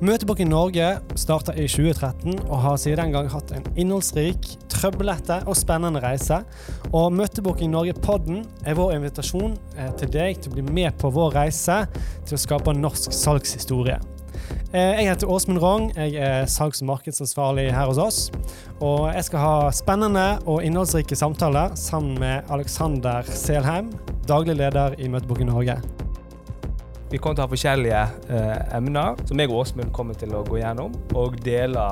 Møtebok i Norge starta i 2013 og har siden den gang hatt en innholdsrik, trøblete og spennende reise. Og Møtebok i Norge-podden er vår invitasjon eh, til deg til å bli med på vår reise til å skape norsk salgshistorie. Eh, jeg heter Åsmund Rong, jeg er salgs- og markedsansvarlig her hos oss. Og jeg skal ha spennende og innholdsrike samtaler sammen med Alexander Selheim, daglig leder i Møtebok i Norge. Vi kommer til å ha forskjellige eh, emner som jeg og Åsmund kommer til å gå gjennom og dele.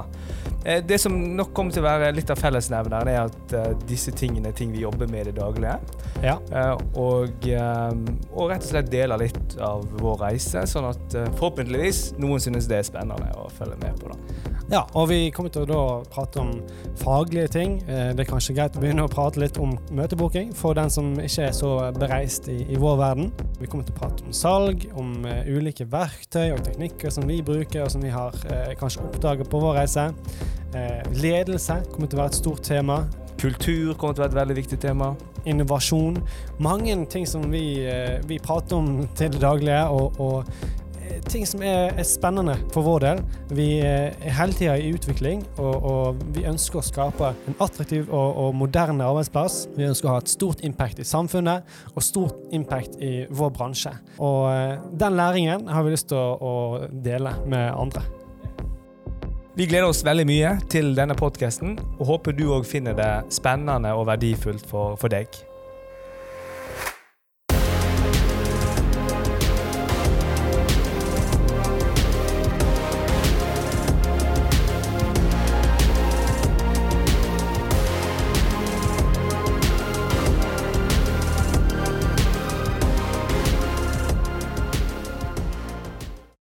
Eh, det som nok kommer til å være litt av fellesnevneren, er at eh, disse tingene er ting vi jobber med i det daglige. Ja. Eh, og, eh, og, rett og slett dele litt av vår reise, sånn at eh, forhåpentligvis noen synes det er spennende å følge med på. da. Ja, og vi kommer til å da prate om faglige ting. Eh, Det er kanskje greit å begynne å prate litt om møtebooking for den som ikke er så bereist i, i vår verden. Vi kommer til å prate om salg, om eh, ulike verktøy og teknikker som vi bruker, og som vi har eh, kanskje oppdaget på vår reise. Eh, ledelse kommer til å være et stort tema. Kultur kommer til å være et veldig viktig tema. Innovasjon. Mange ting som vi, eh, vi prater om til det daglige, og, og ting som er, er spennende for vår del. Vi eh, er hele tida i utvikling, og, og vi ønsker å skape en attraktiv og, og moderne arbeidsplass. Vi ønsker å ha et stort impact i samfunnet og stort impact i vår bransje. Og eh, den læringen har vi lyst til å, å dele med andre. Vi gleder oss veldig mye til denne podkasten, og håper du òg finner det spennende og verdifullt for, for deg.